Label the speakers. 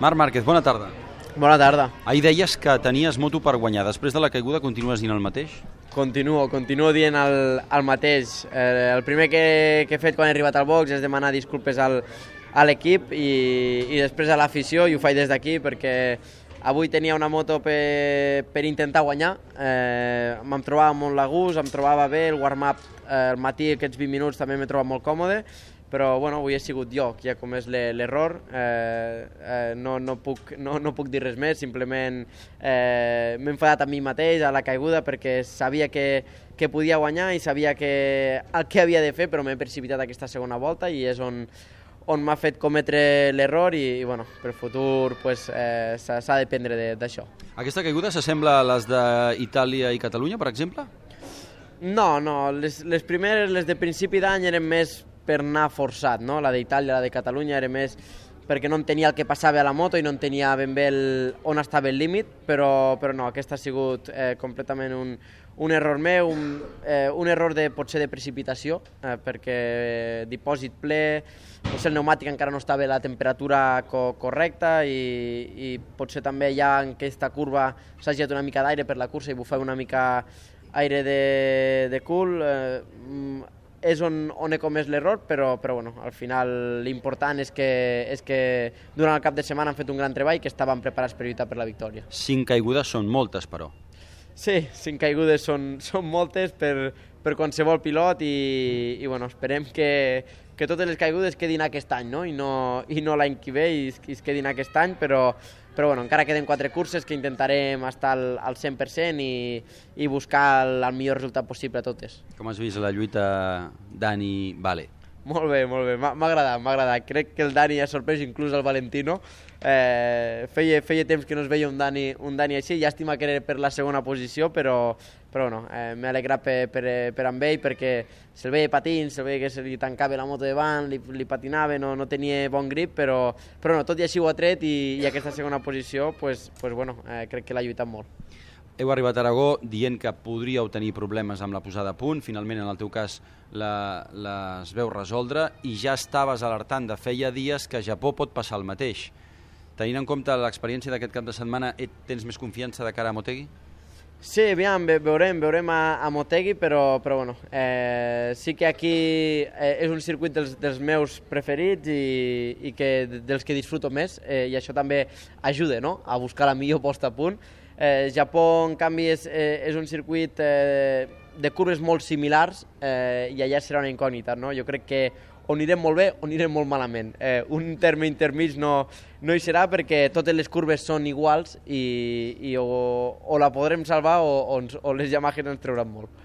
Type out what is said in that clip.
Speaker 1: Marc Márquez, bona tarda.
Speaker 2: Bona tarda.
Speaker 1: Ahir deies que tenies moto per guanyar. Després de la caiguda continues dient el mateix?
Speaker 2: Continuo, continuo dient el, el mateix. Eh, el primer que, que he fet quan he arribat al box és demanar disculpes al, a l'equip i, i després a l'afició, i ho faig des d'aquí perquè avui tenia una moto per, per intentar guanyar. Eh, me'm trobava molt a gust, em trobava bé, el warm-up eh, el matí, aquests 20 minuts, també m'he trobat molt còmode, però bueno, avui he sigut jo qui ha comès l'error, eh, eh, no, no, puc, no, no puc dir res més, simplement eh, m'he enfadat a mi mateix, a la caiguda, perquè sabia que, que podia guanyar i sabia que el que havia de fer, però m'he precipitat aquesta segona volta i és on, on m'ha fet cometre l'error i, i bueno, per futur pues, eh, s'ha d'aprendre d'això.
Speaker 1: Aquesta caiguda s'assembla a les d'Itàlia i Catalunya, per exemple?
Speaker 2: No, no, les, les primeres, les de principi d'any eren més per anar forçat, no? La d'Itàlia, la de Catalunya era més perquè no entenia el que passava a la moto i no entenia ben bé el, on estava el límit, però, però no, aquesta ha sigut eh, completament un, un error meu, un, eh, un error de, potser de precipitació, eh, perquè dipòsit ple, potser el pneumàtic encara no estava a la temperatura co correcta i, i potser també ja en aquesta curva s'ha girat una mica d'aire per la cursa i bufava una mica aire de, de cul. Eh, és on, on he comès l'error, però, però bueno, al final l'important és, que, és que durant el cap de setmana han fet un gran treball i que estàvem preparats per lluitar per la victòria.
Speaker 1: Cinc caigudes són moltes, però.
Speaker 2: Sí, cinc caigudes són, són moltes per, per qualsevol pilot i, i bueno, esperem que, que totes les caigudes quedin aquest any no? i no, i no l'any que ve i, i es quedin aquest any, però, però bueno, encara queden quatre curses que intentarem estar al, al 100% i, i buscar el, el millor resultat possible a totes.
Speaker 1: Com has vist la lluita Dani-Vale?
Speaker 2: Molt bé, molt bé, m'ha agradat, m'ha agradat. Crec que el Dani ha sorprès inclús el Valentino. Eh, feia, feia temps que no es veia un Dani, un Dani així, llàstima que era per la segona posició, però, però no, eh, m'he alegrat per, per, per amb ell perquè se'l veia patint, se'l veia que se li tancava la moto davant, li, li patinava, no, no tenia bon grip, però, però no, tot i així ho ha tret i, i aquesta segona posició, pues, pues, bueno, eh, crec que l'ha lluitat molt.
Speaker 1: Heu arribat a Aragó dient que podríeu tenir problemes amb la posada a punt, finalment en el teu cas la, les veu resoldre i ja estaves alertant de feia dies que a Japó pot passar el mateix. Tenint en compte l'experiència d'aquest cap de setmana, tens més confiança de cara a Motegi?
Speaker 2: Sí, aviam, veurem, veurem a, a Motegi, però, però bueno, eh, sí que aquí eh, és un circuit dels, dels meus preferits i, i que, dels que disfruto més, eh, i això també ajuda no? a buscar la millor posta a punt. Eh, Japó, en canvi, és, eh, és un circuit eh, de curves molt similars eh, i allà serà una incògnita. No? Jo crec que on anirem molt bé o anirem molt malament. Eh, un terme intermig no, no hi serà perquè totes les curves són iguals i, i o, o la podrem salvar o, o, ens, o les Yamaha ens trauran molt.